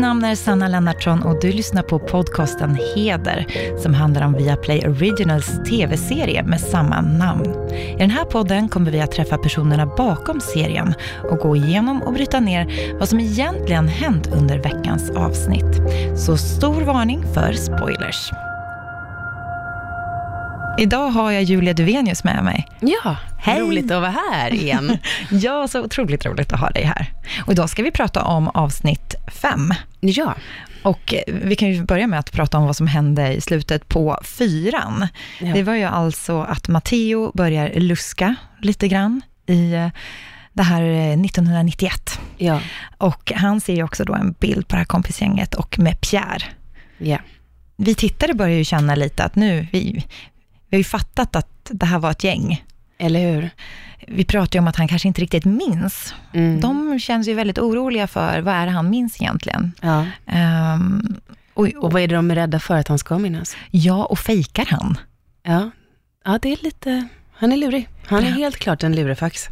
namn är Sanna Lennartsson och du lyssnar på podcasten Heder som handlar om Viaplay Originals tv-serie med samma namn. I den här podden kommer vi att träffa personerna bakom serien och gå igenom och bryta ner vad som egentligen hänt under veckans avsnitt. Så stor varning för spoilers. Idag har jag Julia Duvenius med mig. Ja, Hej. roligt att vara här igen. Ja, så otroligt roligt att ha dig här. Och idag ska vi prata om avsnitt fem. ja, Och eh, vi kan ju börja med att prata om vad som hände i slutet på fyran. Ja. Det var ju alltså att Matteo börjar luska lite grann i eh, det här eh, 1991. ja, Och han ser ju också då en bild på det här kompisgänget och med Pierre. ja. Vi tittare börjar ju känna lite att nu, vi, vi har ju fattat att det här var ett gäng. Eller hur? Vi pratar ju om att han kanske inte riktigt minns. Mm. De känns ju väldigt oroliga för vad är det han minns egentligen. Ja. Ehm, och, Och vad är det de är rädda för att han ska minnas? ja, och fejkar han? Ja, ja det är lite... Han är lurig. Han är helt klart en lurifax.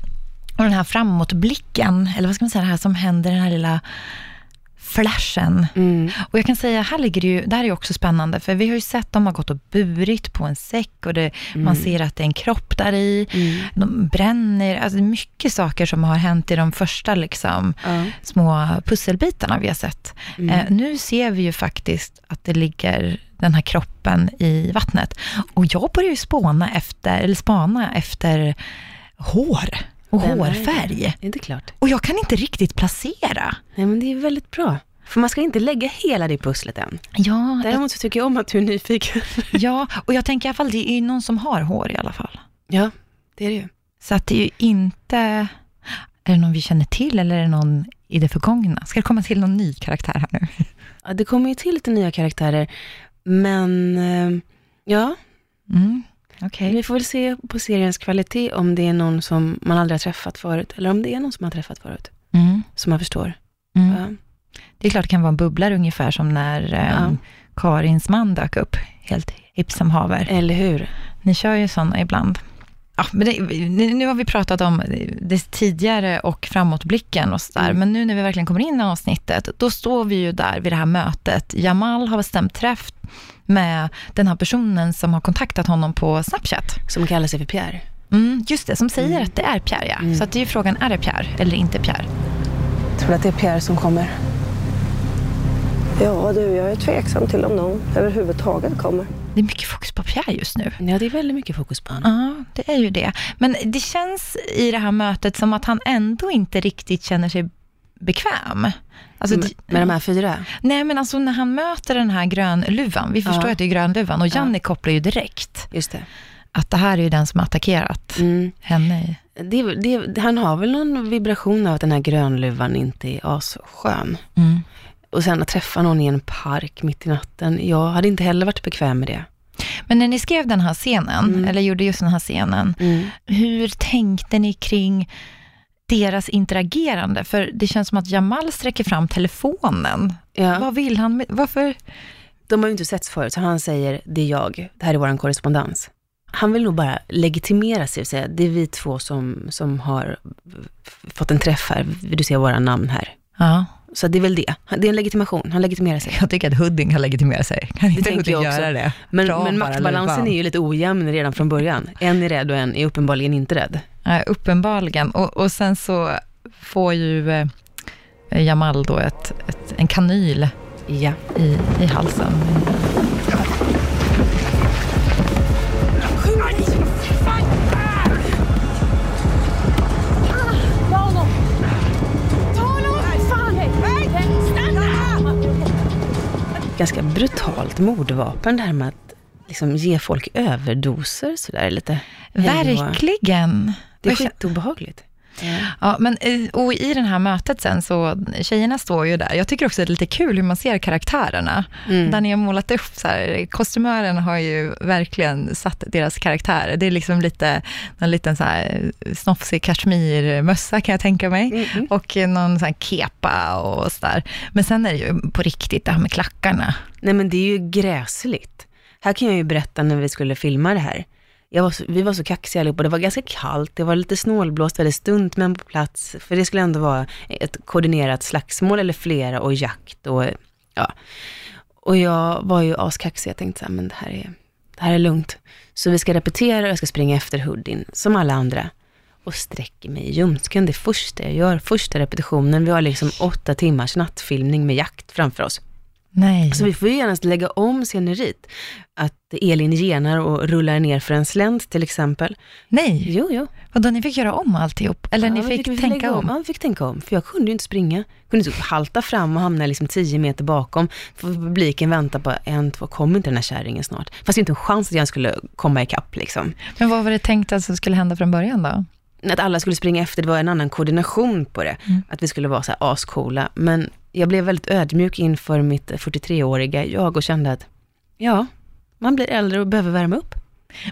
Och den här framåtblicken, eller vad ska man säga, det här som händer, den här lilla flashen. Mm. Och jag kan säga, här ligger det ju, det här är också spännande, för vi har ju sett dem har gått och burit på en säck och det, man ser att det är en kropp där i. Mm. De bränner, alltså mycket saker som har hänt i de första liksom, små pusselbitarna vi har sett. Mm. Eh, nu ser vi ju faktiskt att det ligger den här kroppen i vattnet. Och jag börjar ju spåna efter, eller spana efter hår och Vem är det? hårfärg. Är det klart? Och jag kan inte riktigt placera. Nej, men det är väldigt bra. För man ska inte lägga hela det pusslet än. Ja, Däremot så tycker jag om att du är nyfiken. ja, och jag tänker i alla fall, det är ju någon som har hår i alla fall. ja, det är det ju. Så att det är ju inte, är det någon vi känner till eller är det någon i det förgångna? Ska det komma till någon ny karaktär här nu? Ja, det kommer ju till lite nya karaktärer, men eh, ja, Mm, Okej. vi får väl se på seriens kvalitet om det är någon som man aldrig har träffat förut, eller om det är någon som man har träffat förut, Mm, som man förstår. mm. Ja. Det är klart det kan vara en bubblare ungefär som när Ja. Karins man dök upp, helt hipp som haver. Eller hur? Ni kör ju sådana ibland. Ja, men det, nu har vi pratat om det tidigare och framåtblicken och sådär, Mm. men nu när vi verkligen kommer in i avsnittet, då står vi ju där vid det här mötet. Jamal har bestämt träff med den här personen som har kontaktat honom på Snapchat. Som kallar sig för Pierre. Mm, just det, som säger Mm. att det är Pierre, ja. Mm. Så att det är ju frågan, är det Pierre eller inte Pierre? Tror du att det är Pierre som kommer? Ja du, jag är tveksam till om någon överhuvudtaget kommer. Det är mycket fokus på Pierre just nu. Ja, det är väldigt mycket fokus på honom. Ja, det är ju det. Men det känns i det här mötet som att han ändå inte riktigt känner sig bekväm. Alltså, med, med de här fyra? Nej, men alltså när han möter den här grönluvan, vi förstår Ja. att det är grönluvan, och Ja. Janni kopplar ju direkt Just det. att det här är ju den som har attackerat Mm. henne. Det, det, han har väl någon vibration av att den här grönluvan inte är asskön. Mm. Och sen att träffa någon i en park mitt i natten, jag hade inte heller varit bekväm med det. Men när ni skrev den här scenen, Mm. eller gjorde just den här scenen, hur tänkte ni kring deras interagerande? För det känns som att Jamal sträcker fram telefonen. Ja. Vad vill han med, varför? De har ju inte setts förut, så han säger, det är jag, det här är vår korrespondens. Han vill nog bara legitimera sig och säga, det är vi två som, som har fått en träff här, vill du se våra namn här? Ja, Så det är väl det. Det är en legitimation, han legitimerar sig. jag tycker att Hudding kan legitimera sig. Kan inte tänker Hudding jag också. göra det? Men, men maktbalansen är ju lite ojämn redan från början. En är rädd och en är uppenbarligen inte rädd. Ja, uppenbarligen. Och, och sen så får ju eh, Jamal då ett, ett, en kanyl Ja. i, i halsen. Ganska brutalt mordvapen det här med att liksom ge folk överdoser sådär lite. Verkligen. Det är Jag skitobehagligt. Ja, men eh, och i det här mötet sen så, tjejerna står ju där. Jag tycker också att det är lite kul hur man ser karaktärerna. Mm. Där ni har målat upp så här, kostymören har ju verkligen satt deras karaktärer. Det är liksom lite, någon liten så här snofsig kashmirmössa kan jag tänka mig. Mhm. Och någon sån här kepa och sådär. Men sen är det ju på riktigt det här med klackarna. Nej men det är ju gräsligt. Här kan jag ju berätta när vi skulle filma det här jag var så, vi var så kaxiga allihopa, det var ganska kallt, det var lite snålblåst, väldigt stunt, men på plats, för det skulle ändå vara ett koordinerat slagsmål eller flera och jakt och ja. Och jag var ju askaxig, jag tänkte så här, men det här är, det här är lugnt. Så vi ska repetera och jag ska springa efter Hoodin, som alla andra. Och sträcker mig i ljumsken, det första jag gör, första repetitionen. Vi har liksom åtta timmars nattfilmning med jakt framför oss. Nej. Så vi får ju genast lägga om sceneriet. Att Elin genar och rullar ner för en slänt till exempel. Nej. Jo, jo. Vadå, ni fick göra om alltihop? Eller ni Ja, fick vi tänka lägga om? Ja, vi fick tänka om. För jag kunde ju inte springa. Jag kunde inte halta fram och hamna liksom tio meter bakom. För publiken väntar på en, två, kommer inte den här kärringen snart? Fast inte en chans att jag skulle komma ikapp liksom. Men vad var det tänkt att skulle hända från början då? Att alla skulle springa efter, det var en annan koordination på det. Mm. Att vi skulle vara så här ascoola. Men jag blev väldigt ödmjuk inför mitt 43-åriga jag och kände att, ja, man blir äldre och behöver värma upp.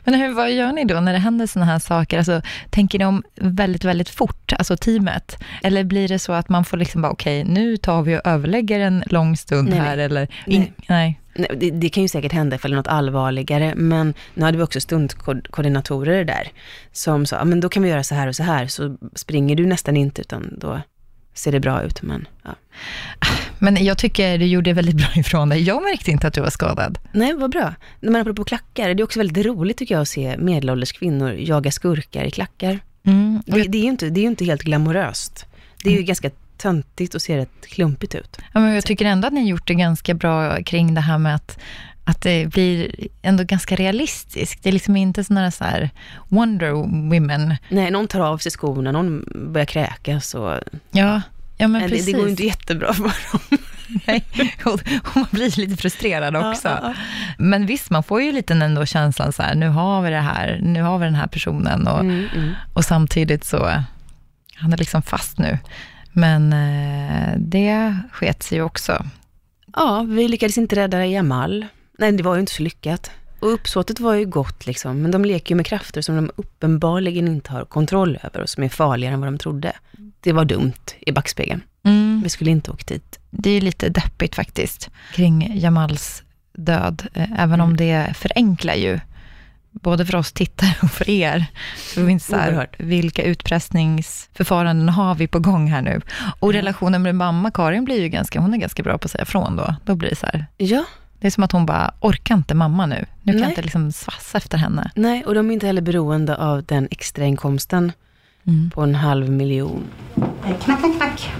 Men hur, vad gör ni då när det händer sådana här saker? Alltså, tänker ni om väldigt, väldigt fort, alltså teamet? Eller blir det så att man får liksom bara, okej, nu tar vi och överlägger en lång stund Nej, här, eller? nej. nej. Nej, Det, det kan ju säkert hända ifall det är något allvarligare, men nu hade vi också stundkoordinatorer där, som sa, "Ja, men då kan vi göra så här och så här, så springer du nästan inte, utan då ser det bra ut. Men, ja. Men jag tycker du gjorde väldigt bra ifrån dig. Jag märkte inte att du var skadad. Nej, vad bra. Man apropå klackar, det är också väldigt roligt tycker jag att se medelålders kvinnor jaga skurkar i klackar. Mm. Det, det är ju inte, det är inte helt glamoröst. Det är ju ganska töntigt och ser rätt klumpigt ut. Ja, men jag tycker ändå att ni gjort det ganska bra kring det här med att, att det blir ändå ganska realistiskt. Det är liksom inte sådana så här Wonder Women. Nej, någon tar av sig skorna, någon börjar kräkas och Ja, ja men det, precis. det går ju inte jättebra för dem. Nej, och man blir lite frustrerad också. Ja, ja, ja. Men visst, man får ju lite ändå känslan så här, nu har vi det här, nu har vi den här personen och, Mm, mm. och samtidigt så, han är liksom fast nu. Men eh, det sket sig ju också. Ja, vi lyckades inte rädda Jamal. Nej, det var ju inte så lyckat. Och uppsåtet var ju gott liksom, men de leker ju med krafter som de uppenbarligen inte har kontroll över och som är farligare än vad de trodde. Det var dumt i backspegeln. Mm. Vi skulle inte åkt dit. Det är lite deppigt faktiskt, kring Jamals död. Eh, Även om Mm. det förenklar ju, både för oss tittare och för er. Så vi inte så här, vilka utpressningsförfaranden har vi på gång här nu? Och relationen med mamma, Karin, blir ju ganska, hon är ganska bra på att säga från då. Då blir det så här, Ja, det är som att hon bara, orkar inte mamma nu. Nu kan jag Nej. inte liksom svassa efter henne. nej, och de är inte heller beroende av den extrainkomsten Mm. på en halv miljon. Knack, knack, knack.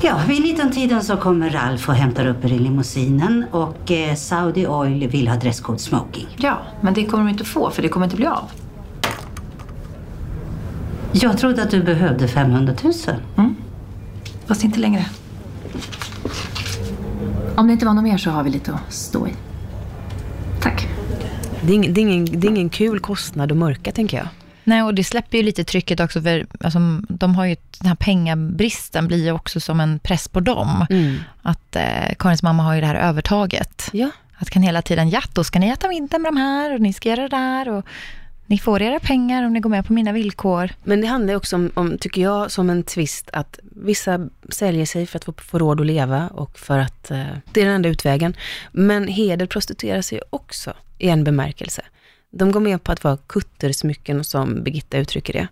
Ja, vid 19-tiden så kommer Ralf och hämtar upp er i limousinen och eh, Saudi Oil vill ha dresscode smoking. Ja, men det kommer de inte få för det kommer inte bli av. Jag trodde att du behövde 500 000. Fast inte längre. Om det inte var något mer så har vi lite att stå i. Tack. Det är, ingen, det, är ingen, det är ingen kul kostnad att mörka, tänker jag. Nej, och det släpper ju lite trycket också, för alltså, de har ju, den här pengabristen blir ju också som en press på dem. Mm. Att eh, Karins mamma har ju det här övertaget. Ja, Att kan hela tiden, ja då ska ni äta middag med de här och ni ska göra det där och ni får era pengar om ni går med på mina villkor. men det handlar ju också om, om, tycker jag, som en twist att vissa säljer sig för att få, få råd att leva och för att eh, det är den enda utvägen. Men heder prostituerar sig också i en bemärkelse. De går med på att vara kuttersmycken, som Birgitta uttrycker det,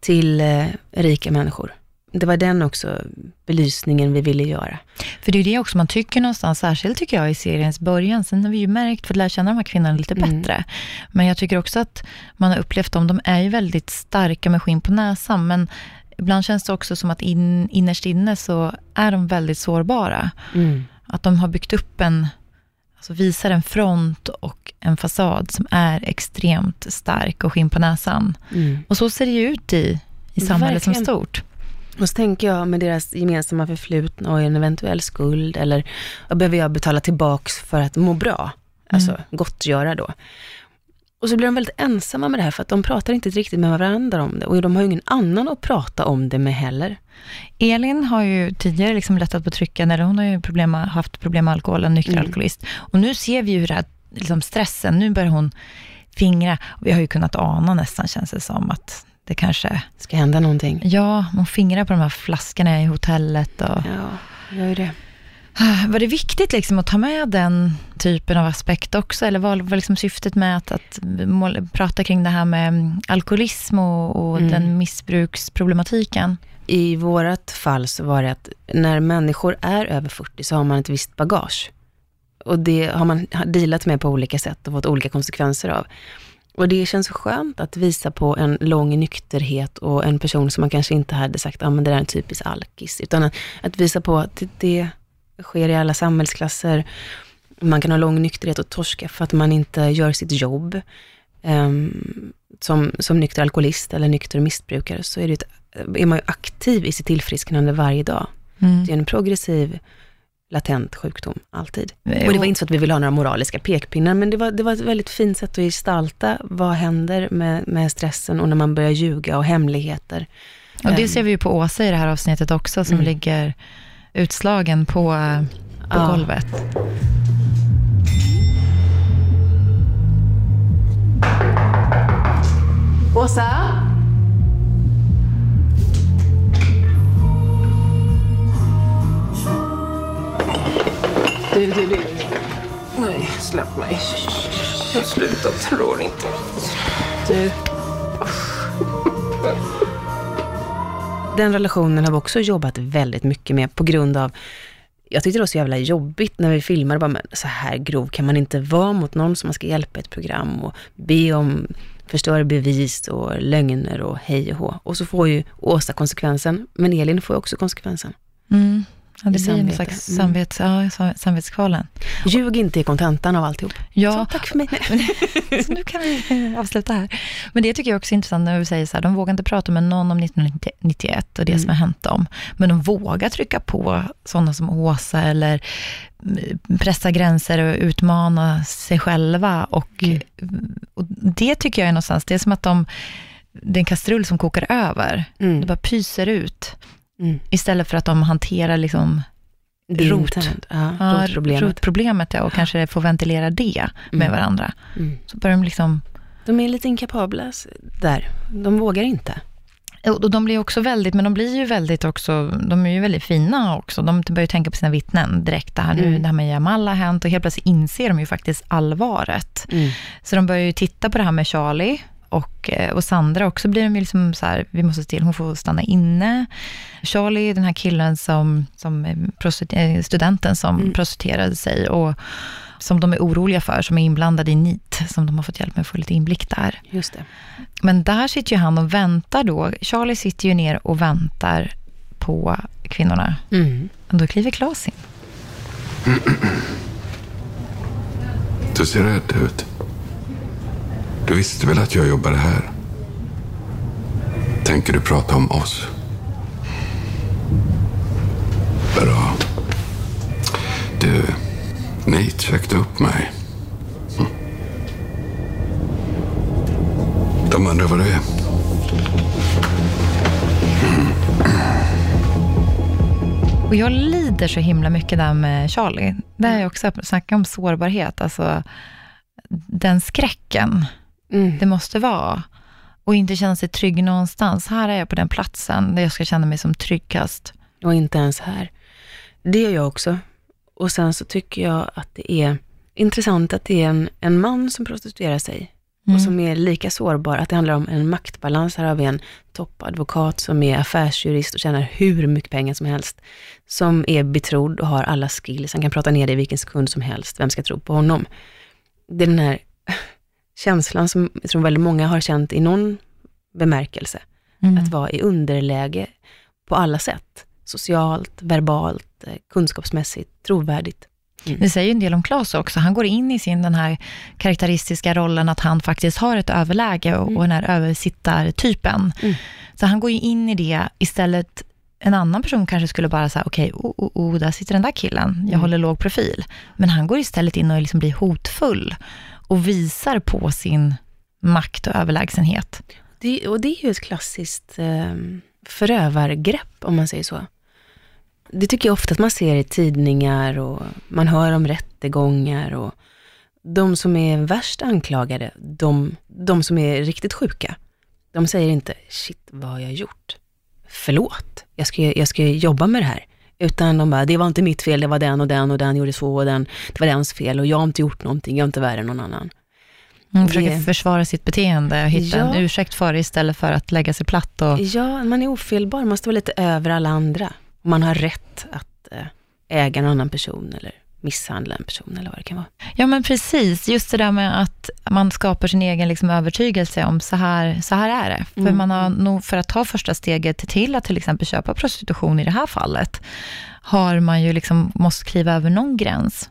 till eh, rika människor. Det var den också belysningen vi ville göra. För det är det också man tycker någonstans, särskilt tycker jag i seriens början. Sen har vi ju märkt, för att lära känna de här kvinnorna lite Mm. bättre. Men jag tycker också att man har upplevt dem, de är ju väldigt starka med skinn på näsan. Men ibland känns det också som att in, innerst inne så är de väldigt sårbara. Mm. Att de har byggt upp en, alltså visar en front och en fasad som är extremt stark och skinn på näsan. Mm. Och så ser det ju ut i, i samhället som Verkligen. stort. Och så tänker jag med deras gemensamma förflutna och en eventuell skuld eller vad behöver jag betala tillbaks för att må bra? Alltså gottgöra då. Och så blir de väldigt ensamma med det här för att de pratar inte riktigt med varandra om det och de har ju ingen annan att prata om det med heller. Elin har ju tidigare liksom lättat på trycken, eller hon har ju problem haft problem med alkohol, en nykter Mm. alkoholist. Och nu ser vi ju hur det här, liksom stressen, nu börjar hon fingra. Vi har ju kunnat ana nästan, känns det som, att det kanske, Ska hända någonting. ja, hon fingrar på de här flaskorna i hotellet. Och, Ja, gör ju det. Var det viktigt liksom att ta med den typen av aspekt också? Eller vad var liksom syftet med att, att mål, prata kring det här med alkoholism och, och Mm. den missbruksproblematiken? I vårat fall så var det att när människor är över 40 så har man ett visst bagage. Och det har man dealat med på olika sätt och fått olika konsekvenser av. Och det känns så skönt att visa på en lång nykterhet och en person som man kanske inte hade sagt, ja ah, men det där är en typisk alkis. Utan att, att visa på att det, det sker i alla samhällsklasser. Man kan ha lång nykterhet och torska för att man inte gör sitt jobb. Ehm, som, som nykter alkoholist eller nykter missbrukare så är, det ett, är man ju aktiv i sitt tillfrisknande varje dag. Mm. Det är en progressiv, latent sjukdom, alltid. Och det var inte så att vi ville ha några moraliska pekpinnar, men det var, det var ett väldigt fint sätt att gestalta vad händer med, med stressen och när man börjar ljuga och hemligheter. Och det ser vi ju på Åsa i det här avsnittet också, som Mm. ligger utslagen på, eh, på Ja. golvet. Åsa? Du, du, du. Nej, släpp mig. Jag slutar, tror inte. Du. Den relationen har vi också jobbat väldigt mycket med på grund av jag tyckte det var så jävla jobbigt när vi filmade, bara, men så här grov kan man inte vara mot någon som man ska hjälpa i ett program och be om förstöra bevis och lögner och hej och hå. Och så får ju Åsa konsekvensen, men Elin får ju också konsekvensen. Mm. Ja, det I blir en slags Mm. samvets, ja, sam- samvetskvalen. Ljug inte i kontentan av alltihop. Ja, Så, tack för mig. så nu kan vi avsluta här. Men det tycker jag också är intressant när vi säger så här, de vågar inte prata med någon om 1991 och det Mm. som har hänt dem. Men de vågar trycka på sådana som Åsa eller mm, pressa gränser och utmana sig själva. Och, Mm. och det tycker jag är någonstans, det är som att de, det är en kastrull som kokar över. Mm. Det bara pyser ut. Mm. Istället för att de hanterar liksom Rot. Ja, ja, rotproblemet. rotproblemet ja, och kanske få ventilera det med Mm. varandra. Mm. Så börjar de liksom De är lite inkapabla där. De vågar inte. Och de blir också väldigt, men de blir ju väldigt också, de är ju väldigt fina också. De börjar ju tänka på sina vittnen direkt. Det här nu, Mm. det här med Jamal har hänt och helt plötsligt inser de ju faktiskt allvaret. Mm. Så de börjar ju titta på det här med Charlie och, eh, och Sandra också blir de ju liksom så här, vi måste se till, hon får stanna inne. Charlie, den här killen som, som eh, eh, studenten som Mm. prostituerade sig och som de är oroliga för, som är inblandade i NIT, som de har fått hjälp med att få lite inblick där. Just det. Men där sitter ju han och väntar då. Charlie sitter ju ner och väntar på kvinnorna. Mm. Och då kliver Klas in. Du ser rädd ut. Du visste väl att jag jobbade här? Tänker du prata om oss? Bra. Du, Nate sökte upp mig. Hm. De undrar vad du är. Och jag lider så himla mycket där med Charlie. Där är jag också snacka om sårbarhet. Alltså, den skräcken Mm. det måste vara. Och inte känna sig trygg någonstans. Här är jag på den platsen där jag ska känna mig som tryggast. Och inte ens här. Det gör jag också. Och sen så tycker jag att det är intressant att det är en, en man som prostituerar sig Mm. och som är lika sårbar, att det handlar om en maktbalans. Här har vi en toppadvokat som är affärsjurist och tjänar hur mycket pengar som helst, som är betrodd och har alla skills. Han kan prata ner det i vilken sekund som helst. Vem ska tro på honom? Det är den här känslan som jag tror väldigt många har känt i någon bemärkelse. Mm. Att vara i underläge på alla sätt. Socialt, verbalt, eh, kunskapsmässigt, trovärdigt. Det säger ju en del om Claes också. Han går in i sin den här karaktäristiska rollen att han faktiskt har ett överläge och, och den här översittartypen. Mm. Så han går ju in i det istället en annan person kanske skulle bara säga, okej, okay, oh, oh, oh, där sitter den där killen, jag Mm. håller låg profil. Men han går istället in och liksom blir hotfull och visar på sin makt och överlägsenhet. Det, och det är ju ett klassiskt eh, förövargrepp, om man säger så. Det tycker jag ofta att man ser i tidningar och man hör om rättegångar och de som är värst anklagade, de, de som är riktigt sjuka, de säger inte shit, vad har jag gjort? Förlåt, jag ska, jag ska jobba med det här. Utan de bara, det var inte mitt fel, det var den och den och den gjorde så och den, det var dens fel och jag har inte gjort någonting, jag är inte värre än någon annan. Hon försöker Det- försvara sitt beteende och hitta Ja. en ursäkt för det istället för att lägga sig platt och... Ja, man är ofelbar, man står lite över alla andra. Man har rätt att eh, äga en annan person eller misshandla en person eller vad det kan vara. Ja, men precis. Just det där med att man skapar sin egen liksom, övertygelse om så här, så här är det. För Mm. man har nog, för att ta första steget till att till exempel köpa prostitution i det här fallet, har man ju liksom måste kliva över någon gräns.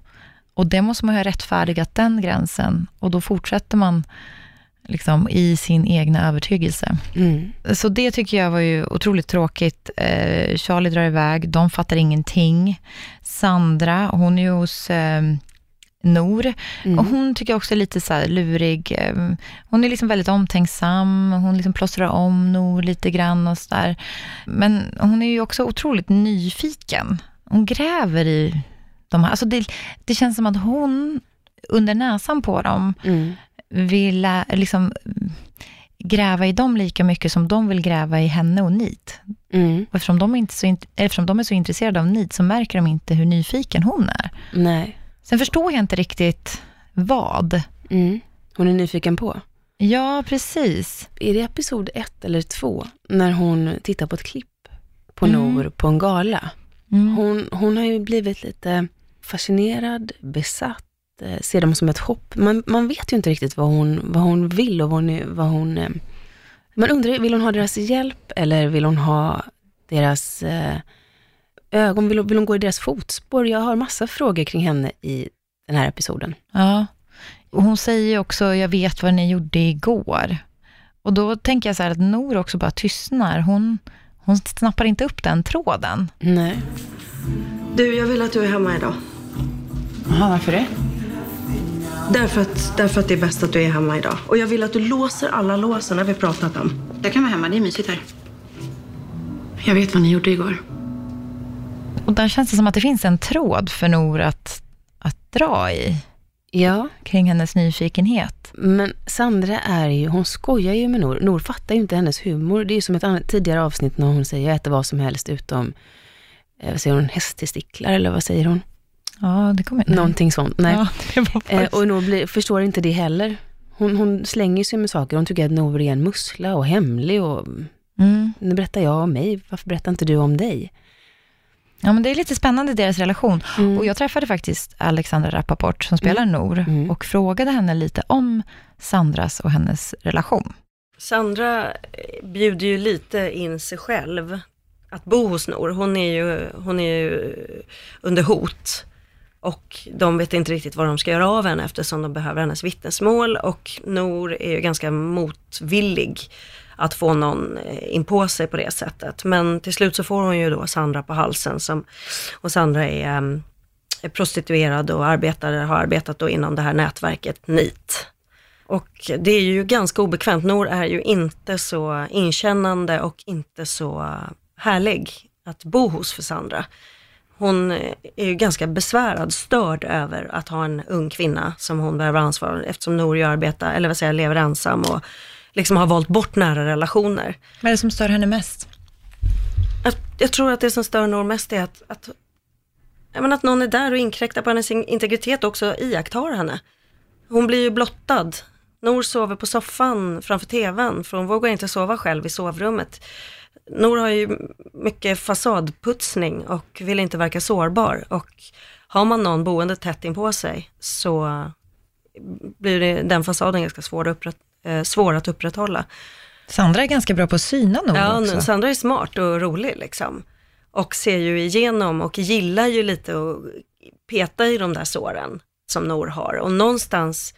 Och det måste man ju ha rättfärdigat den gränsen. Och då fortsätter man liksom i sin egna övertygelse. Mm. Så det tycker jag var ju otroligt tråkigt. Eh, Charlie drar iväg, de fattar ingenting. Sandra, hon är ju hos eh, Nor. Mm. Och hon tycker jag också är lite så lurig. Eh, Hon är liksom väldigt omtänksam. Hon liksom plåstrar om Nor lite grann och så där. Men hon är ju också otroligt nyfiken. Hon gräver i de här. Alltså det, det känns som att hon under näsan på dem Mm. vill liksom gräva i dem lika mycket som de vill gräva i henne och Nit. Mm. Och eftersom de, är inte så, eftersom de är så intresserade av Nit så märker de inte hur nyfiken hon är. Nej. Sen förstår jag inte riktigt vad. Mm. Hon är nyfiken på. Ja, precis. Är det episod ett eller två, när hon tittar på ett klipp på Mm. Nor på en gala? Mm. Hon, hon har ju blivit lite fascinerad, besatt, eh, ser dem som ett hopp. Man, man vet ju inte riktigt vad hon, vad hon vill och vad hon, vad hon... eh, Man undrar, vill hon ha deras hjälp eller vill hon ha deras eh, ögon? Vill, hon- vill hon gå i deras fotspår? Jag har massa frågor kring henne i den här episoden. Ja. Och hon säger också, jag vet vad ni gjorde igår. Och då tänker jag så här att Nor också bara tystnar. Hon, hon snappar inte upp den tråden. Nej. Du, jag vill att du är hemma idag. Jaha, varför det? Därför att, därför att det är bäst att du är hemma idag. Och jag vill att du låser alla låsen när vi pratat om. Jag kan vara hemma, det är mysigt här. Jag vet vad ni gjorde igår. Och där känns det som att det finns en tråd för Nor att, att dra i, Ja, kring hennes nyfikenhet. men Sandra är ju, hon skojar ju med Nor. Nor fattar ju inte hennes humor. Det är ju som ett annat, tidigare avsnitt när hon säger jag äter vad som helst utom, eh, vad säger hon, hästtestiklar eller vad säger hon? Ja, det kommer... nej. Någonting sånt. Nej. Ja, Eh, faktiskt... och blir, förstår inte det heller. Hon, hon slänger sig med saker. Hon tycker att Nor är en mussla och hemlig och mm. nu berättar jag om mig. Varför berättar inte du om dig? Ja, men det är lite spännande deras relation. Mm. Och jag träffade faktiskt Alexandra Rappaport som spelar Nor Mm. och frågade henne lite om Sandras och hennes relation. Sandra eh, bjuder ju lite in sig själv att bo hos Nor. Hon är ju, hon är ju under hot. Och de vet inte riktigt vad de ska göra av henne eftersom de behöver hennes vittnesmål. Och Nor är ju ganska motvillig att få någon eh, in på sig på det sättet. Men till slut så får hon ju då Sandra på halsen. Som, och Sandra är, ehm, är prostituerad och arbetar, har arbetat då inom det här nätverket NIT. Och det är ju ganska obekvämt. Nor är ju inte så inkännande och inte så eh, härlig att bo hos för Sandra. Hon eh, är ju ganska besvärad, störd över att ha en ung kvinna som hon behöver ansvara för eftersom ju arbetar, eller vad säger jag, lever ensam och liksom har valt bort nära relationer. Vad är det som stör henne mest? Jag, jag tror att det som stör Nor mest är att, att, menar att någon är där och inkräktar på hennes in- integritet och också iakttar henne. Hon blir ju blottad. Nor sover på soffan framför tvn för hon vågar inte sova själv i sovrummet. Nor har ju mycket fasadputsning och vill inte verka sårbar och har man någon boende tätt in på sig så blir den fasaden ganska svår att, upprätt, eh, svår att upprätthålla. Sandra är ganska bra på att syna Nor Ja, också. Sandra är smart och rolig liksom. Och ser ju igenom och gillar ju lite att peta i de där såren som Nor har. Och någonstans,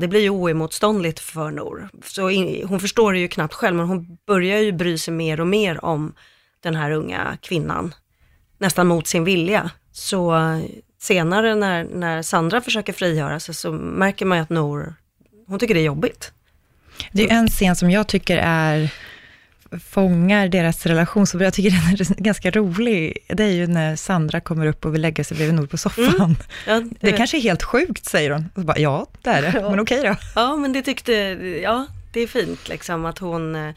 det blir ju oemotståndligt för Nor. Så in, hon förstår det ju knappt själv, men hon börjar ju bry sig mer och mer om den här unga kvinnan. Nästan mot sin vilja. Så eh, senare när, när Sandra försöker frigöra sig så märker man ju att Nor, hon tycker det är jobbigt. Det är en scen som jag tycker är fångar deras relation, så jag tycker den är ganska rolig. Det är ju när Sandra kommer upp och vill lägga sig bredvid Nor på soffan. Ja, Det kanske är helt sjukt, säger hon. Och så bara, ja, det är det, men okej då. Ja, men det tyckte, ja, det är fint liksom att hon, eh,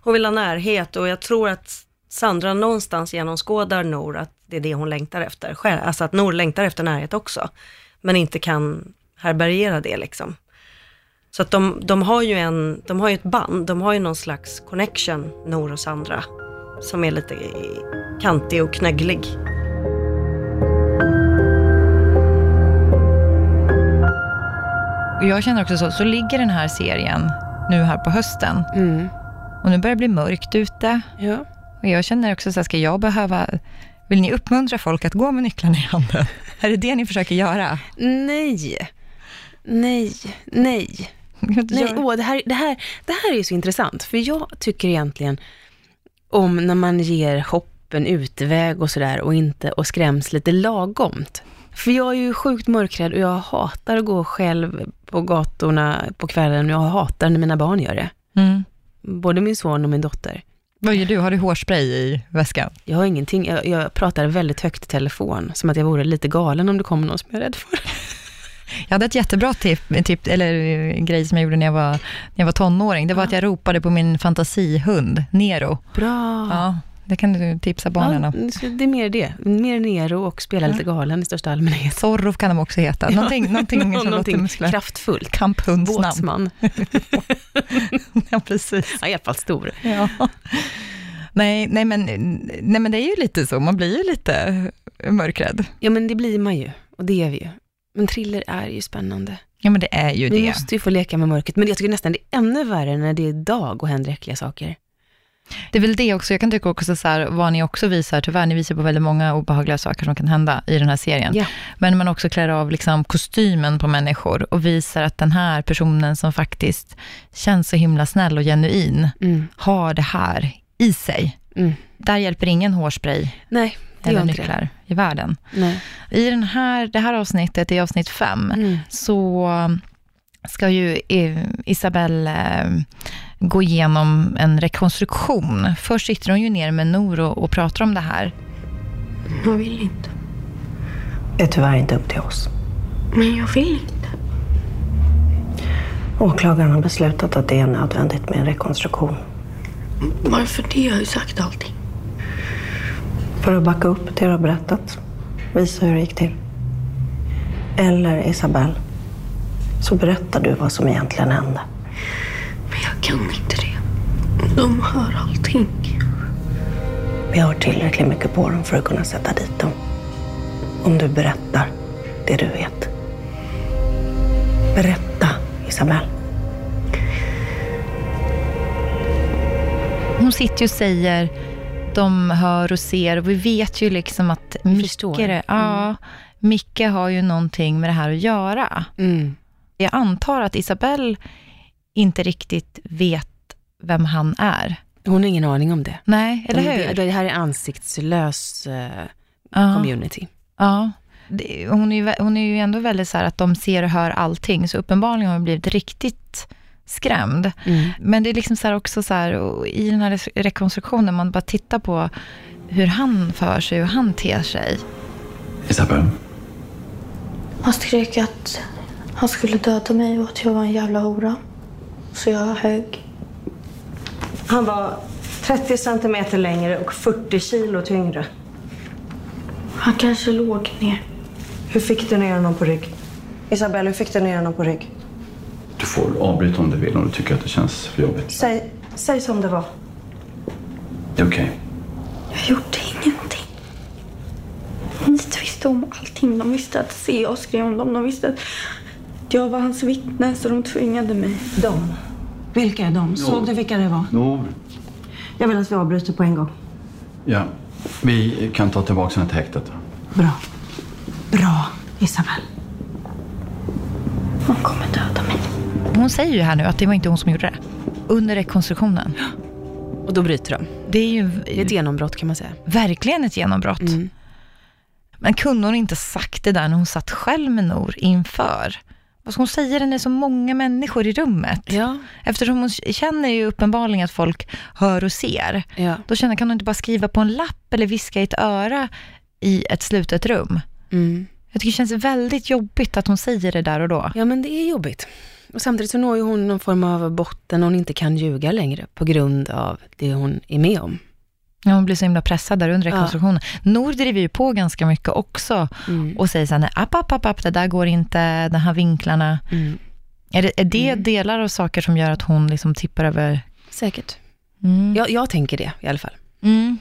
hon vill ha närhet och jag tror att Sandra någonstans genomskådar Nor att det är det hon längtar efter. Alltså att Nor längtar efter närhet också, men inte kan härbärgera det liksom. Så att de, de, har ju en, de har ju ett band, de har ju någon slags connection, Nor och Sandra, som är lite kantig och knögglig. Och jag känner också så, så ligger den här serien nu här på hösten. Mm. Och nu börjar det bli mörkt ute. Ja. Och jag känner också så här, ska jag behöva, vill ni uppmuntra folk att gå med nycklarna i handen? Är det det ni försöker göra? Nej. Nej. Nej. Nej, åh, det, här, det, här, det här är ju så intressant, för jag tycker egentligen om när man ger hopp en utväg och sådär och inte och skräms lite lagomt. För jag är ju sjukt mörkrädd och jag hatar att gå själv på gatorna på kvällen jag hatar när mina barn gör det. Mm. Både min son och min dotter. Vad gör du? Har du hårspray i väskan? Jag har ingenting, jag, jag pratar väldigt högt i telefon, som att jag vore lite galen om det kommer någon som jag är rädd för. Jag hade ett jättebra tip, tip, eller eh, grej som jag gjorde när jag var, när jag var tonåring. Det var att jag ropade på min fantasihund, Nero. Bra. Ja, det kan du tipsa barnen om. Ja, det är mer det. Mer Nero och spela lite galen i största allmänhet. Zorro kan de också heta. Någonting, någonting som låter Någonting muskler. kraftfullt. Kamphundsnamn. Båtsman. ja, precis. Ja, i alla fall stor. Ja. Nej, nej, men, nej, men det är ju lite så. Man blir ju lite mörkrädd. Ja, men det blir man ju. Och det är vi ju. Men thriller är ju spännande. Ja, men det är ju Vi det. måste ju få leka med mörkret. Men jag tycker nästan det är ännu värre när det är dag och händer äckliga saker. Det är väl det också. Jag kan tycka också så här, vad ni också visar, tyvärr, ni visar på väldigt många obehagliga saker som kan hända i den här serien. Ja. Men man också klär av liksom kostymen på människor och visar att den här personen som faktiskt känns så himla snäll och genuin, Mm. har det här i sig. Mm. Där hjälper ingen hårspray Nej, eller det. nycklar i världen. Nej. I den här, det här avsnittet, i avsnitt fem, Mm. så ska ju Isabelle eh, gå igenom en rekonstruktion. Först sitter hon ju ner med Nor och, och pratar om det här. Jag vill inte. Det är tyvärr inte upp till oss. Men jag vill inte. Åklagaren har beslutat att det är nödvändigt med en rekonstruktion. Varför det? Jag har ju sagt allting. För att backa upp det du har berättat. Visa hur det gick till. Eller Isabelle, så berättar du vad som egentligen hände. Men jag kan inte det. De hör allting. Vi har tillräckligt mycket på dem för att kunna sätta dit dem. Om du berättar det du vet. Berätta, Isabelle. Hon sitter ju och säger, de hör och ser och vi vet ju liksom att Micke, förstår. ja, Micke har ju någonting med det här att göra. Mm. Jag antar att Isabelle inte riktigt vet vem han är. Hon har ingen aning om det. Nej, eller hur? Det, det här är ansiktslös Ja. community. Ja. Det, hon, är ju, vä- hon är ju ändå väldigt så här att de ser och hör allting, så uppenbarligen har hon blivit riktigt skrämd. Mm. Men det är liksom så här också så här, i den här rekonstruktionen, man bara tittar på hur han för sig, hur han ter sig. Isabel, Han skrek att han skulle döda mig och att jag var en jävla hora. Så jag högg. Han var 30 centimeter längre och 40 kilo tyngre. Han kanske låg ner. Hur fick du ner honom på rygg? Isabelle, hur fick du ner honom på rygg? Du får avbryta om du vill om du tycker att det känns för jobbigt. Säg, säg som det var. Det är okej. Jag gjorde ingenting. Ni visste om allting. De visste att se och skrev om dem. De visste att jag var hans vittne så de tvingade mig. De. Vilka är de? Såg du vilka det var? Jo, Jag vill att vi avbryter på en gång. ja. Vi kan ta tillbaka henne till häktet. Bra. Bra, Isabelle. Han kommer döda mig. Hon säger ju här nu att det var inte hon som gjorde det. Under rekonstruktionen. Och då bryter de. Det är ju Det är ett genombrott kan man säga. verkligen ett genombrott. Mm. Men kunde hon inte sagt det där när hon satt själv med Nor inför? Vad ska hon säga det när det är så många människor i rummet? Ja. Eftersom hon känner ju uppenbarligen att folk hör och ser. Ja. Då känner kan hon inte bara skriva på en lapp eller viska i ett öra i ett slutet rum. Mm. Jag tycker det känns väldigt jobbigt att hon säger det där och då. ja, men det är jobbigt. Och samtidigt så når ju hon någon form av botten hon inte kan ljuga längre på grund av det hon är med om. Ja, hon blir så himla pressad där under rekonstruktionen. Ja. Nor driver ju på ganska mycket också Mm. och säger så här, nej, app, app, app, app, det där går inte, de här vinklarna. Mm. Är det, är det delar av saker som gör att hon liksom tippar över? Säkert. Mm. Jag, jag tänker det i alla fall. Mm.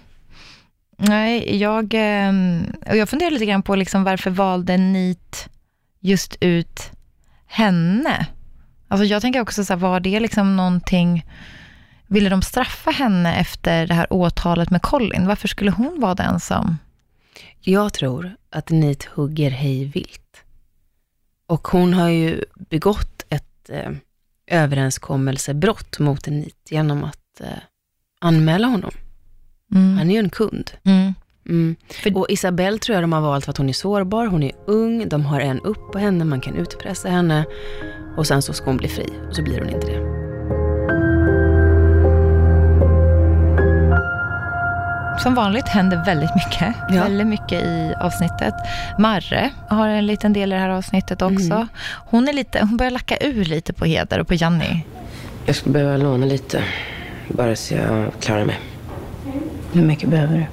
Nej, jag, ehm, och jag funderar lite grann på liksom varför valde NIT just ut henne? Alltså jag tänker också så här, var det liksom någonting, ville de straffa henne efter det här åtalet med Colin? Varför skulle hon vara den som... Jag tror att Nit hugger hej vilt. Och hon har ju begått ett eh, överenskommelsebrott mot Nit genom att eh, anmäla honom. Mm. Han är ju en kund. Mm. Mm. Och Isabelle tror jag de har valt för att hon är sårbar, hon är ung, de har en upp på henne, man kan utpressa henne och sen så ska hon bli fri och så blir hon inte det. Som vanligt händer väldigt mycket. Ja. Väldigt mycket i avsnittet. Marre har en liten del i det här avsnittet också. Mm. Hon, är lite, hon börjar lacka ur lite på Heder och på Janni. Jag skulle behöva låna lite. Bara så jag klarar mig. Hur mycket behöver du?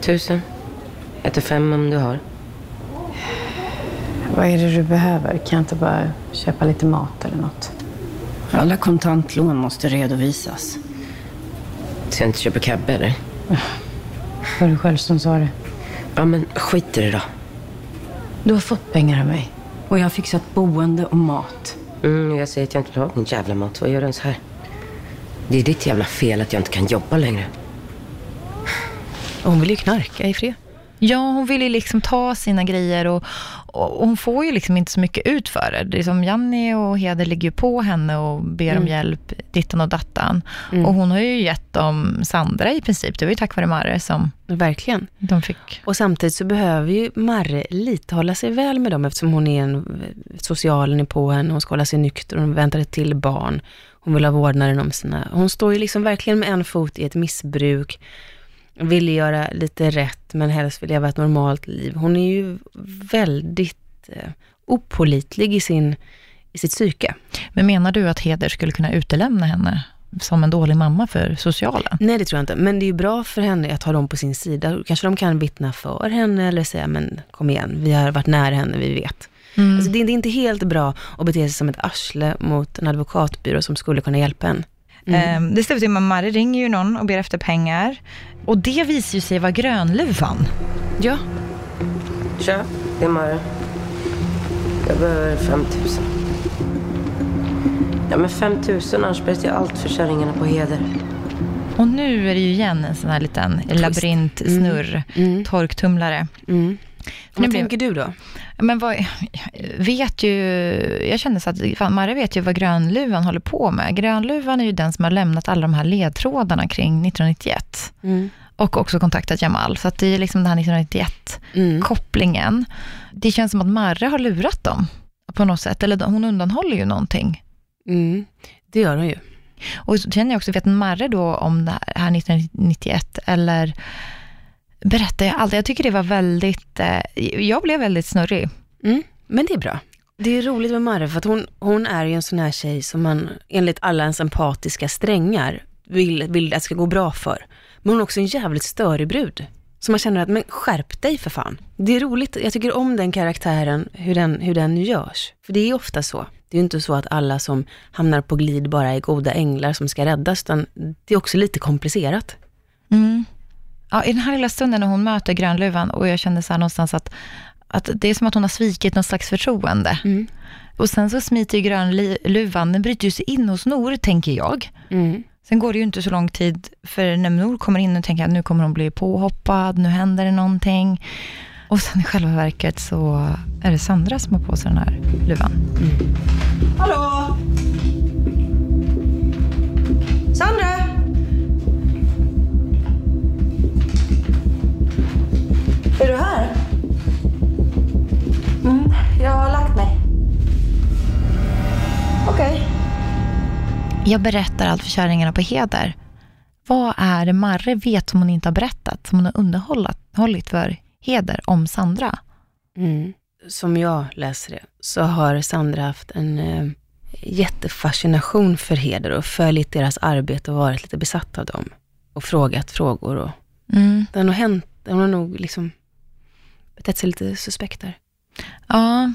Tusen. Ett till fem om du har. Vad är det du behöver? Kan jag inte bara köpa lite mat eller något? Alla kontantlån måste redovisas. Så jag inte köper cab eller? Var det själv som sa det? Ja, men skit i det då. Du har fått pengar av mig. Och jag har fixat boende och mat. Mm, jag säger att jag inte vill ha din jävla mat. Vad gör du ens här? Det är ditt jävla fel att jag inte kan jobba längre. Hon vill ju knarka i fred. Ja, hon vill ju liksom ta sina grejer och, och hon får ju liksom inte så mycket ut för det. det är som Janni och Heder ligger ju på henne och ber om Mm. hjälp, dittan och dattan. Mm. Och hon har ju gett dem Sandra i princip. Det var ju tack vare Marre som Verkligen. de fick. Och samtidigt så behöver ju Marre lite hålla sig väl med dem eftersom hon är en socialen är på henne, hon ska hålla sig nykter, hon väntar ett till barn. Hon vill ha vårdnaden om sina... Hon står ju liksom verkligen med en fot i ett missbruk, vill göra lite rätt men helst vill leva ett normalt liv. Hon är ju väldigt eh, opålitlig i, sin, i sitt psyke. Men menar du att Heder skulle kunna utelämna henne som en dålig mamma för socialen? Nej, det tror jag inte. Men det är ju bra för henne att ha dem på sin sida. Kanske de kan vittna för henne eller säga, men kom igen, vi har varit nära henne, vi vet. Mm. Alltså, det, är- det är inte helt bra att bete sig som ett arsle mot en advokatbyrå som skulle kunna hjälpa en. Mm. Eh, Det slutar med att Marre ringer ju någon och ber efter pengar. Och det visar ju sig vara Grönluvan. Ja. Tja, det är Mara. Jag behöver 5 000. Ja, men 5 000 annars berättar jag allt för kärringarna på Heder. Och nu är det ju igen en sån här liten labyrintsnurr, Mm. torktumlare. Mm. Vad blev- tänker du då? Men vad, vet ju, jag känner så att fan, Marre vet ju vad Grönluvan håller på med. Grönluvan är ju den som har lämnat alla de här ledtrådarna kring 1991. Mm. Och också kontaktat Jamal. Så att det är liksom den här 1991-kopplingen. Det känns som att Marre har lurat dem på något sätt. Eller hon undanhåller ju någonting. Mm. Det gör hon ju. Och så känner jag också, vet Marre då om det här 1991 eller berättar jag allt? Jag tycker det var väldigt, eh, jag blev väldigt snurrig. Mm. Men det är bra. Det är roligt med Marre för att hon, hon är ju en sån här tjej som man enligt alla ens empatiska strängar vill, vill att ska gå bra för. Men hon är också en jävligt störig brud. Så man känner att, men skärp dig för fan. Det är roligt, jag tycker om den karaktären, hur den, hur den görs. För det är ofta så. Det är ju inte så att alla som hamnar på glid bara är goda änglar som ska räddas, utan det är också lite komplicerat. Mm. Ja, I den här lilla stunden när hon möter Grönluvan och jag kände så här någonstans att, att det är som att hon har svikit någon slags förtroende. Mm. Och sen så smiter ju Grönluvan, den bryter ju sig in hos Nor, tänker jag. Mm. Sen går det ju inte så lång tid, för när Nor kommer in och tänker att nu kommer hon bli påhoppad, nu händer det någonting. Och sen i själva verket så är det Sandra som har på sig den här luvan. Hallå? Sandra? Är du här? Mm, jag har lagt mig. Okej. Jag berättar allt för kärringarna på heder. Vad är det Marre vet som hon inte har berättat, som hon har underhållit för heder om Sandra? Mm. Som jag läser det, så har Sandra haft en eh, jättefascination för Heder och följt deras arbete och varit lite besatt av dem. Och frågat frågor och Mm. Det har nog hänt, hon har nog liksom betett sig lite suspekt där. Ja,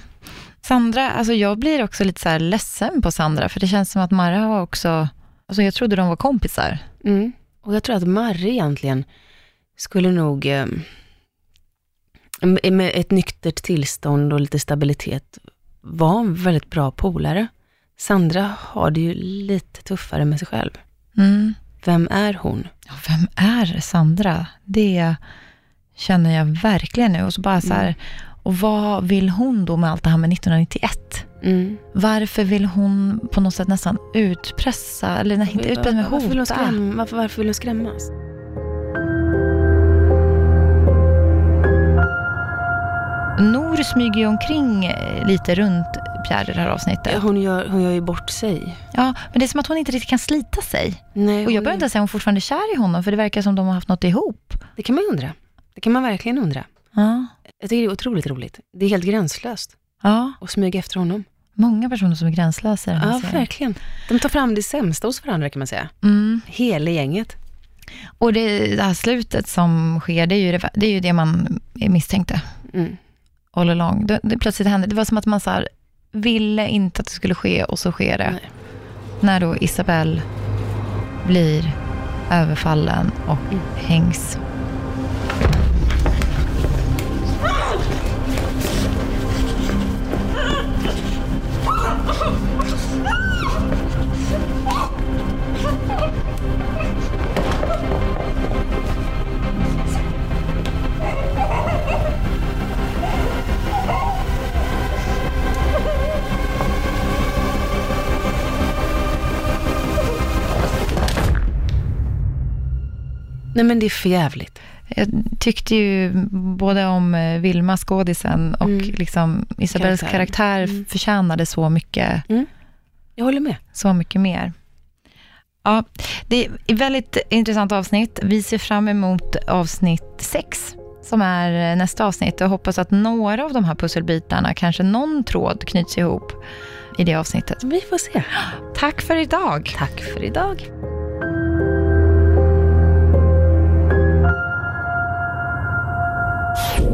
Sandra, alltså jag blir också lite så här ledsen på Sandra, för det känns som att Marre har också, alltså jag trodde de var kompisar. Mm. Och jag tror att Marre egentligen skulle nog, eh, med ett nyktert tillstånd och lite stabilitet, vara en väldigt bra polare. Sandra har det ju lite tuffare med sig själv. Mm. Vem är hon? Ja, vem är Sandra? Det känner jag verkligen nu. Och, så bara så här, och vad vill hon då med allt det här med 1991? Mm. Varför vill hon på något sätt nästan utpressa, eller nej, inte utpressa, men varför, vill hon hota? skrämma, varför, varför vill hon skrämmas? Nor smyger ju omkring eh, lite runt Pierre i det här avsnittet. Hon gör, hon gör ju bort sig. Ja, men det är som att hon inte riktigt kan slita sig. Nej, Och jag börjar inte säga hon fortfarande är kär i honom, för det verkar som de har haft något ihop. Det kan man ju undra. Det kan man verkligen undra. Ja. Jag tycker det är otroligt roligt. Det är helt gränslöst Ja, att smyga efter honom. många personer som är gränslösa Ja, serien. verkligen. De tar fram det sämsta hos varandra kan man säga. Mm. Hela gänget. Och det, det här slutet som sker, det är ju det, det, är ju det man misstänkte Mm. all along. Det, det plötsligt hände. Det var som att man så här, ville inte att det skulle ske och så sker det. Nej. När då Isabelle blir överfallen och Mm. hängs. Nej men det är för jävligt. Jag tyckte ju både om eh, Vilma, skådisen, och Mm. liksom Isabelles Karaktären. karaktär Mm. förtjänade så mycket, Jag håller med. så mycket mer. Ja, det är ett väldigt intressant avsnitt. Vi ser fram emot avsnitt sex, som är eh, nästa avsnitt. och hoppas att några av de här pusselbitarna, kanske någon tråd knyts ihop i det avsnittet. Vi får se. Tack för idag. Tack för idag.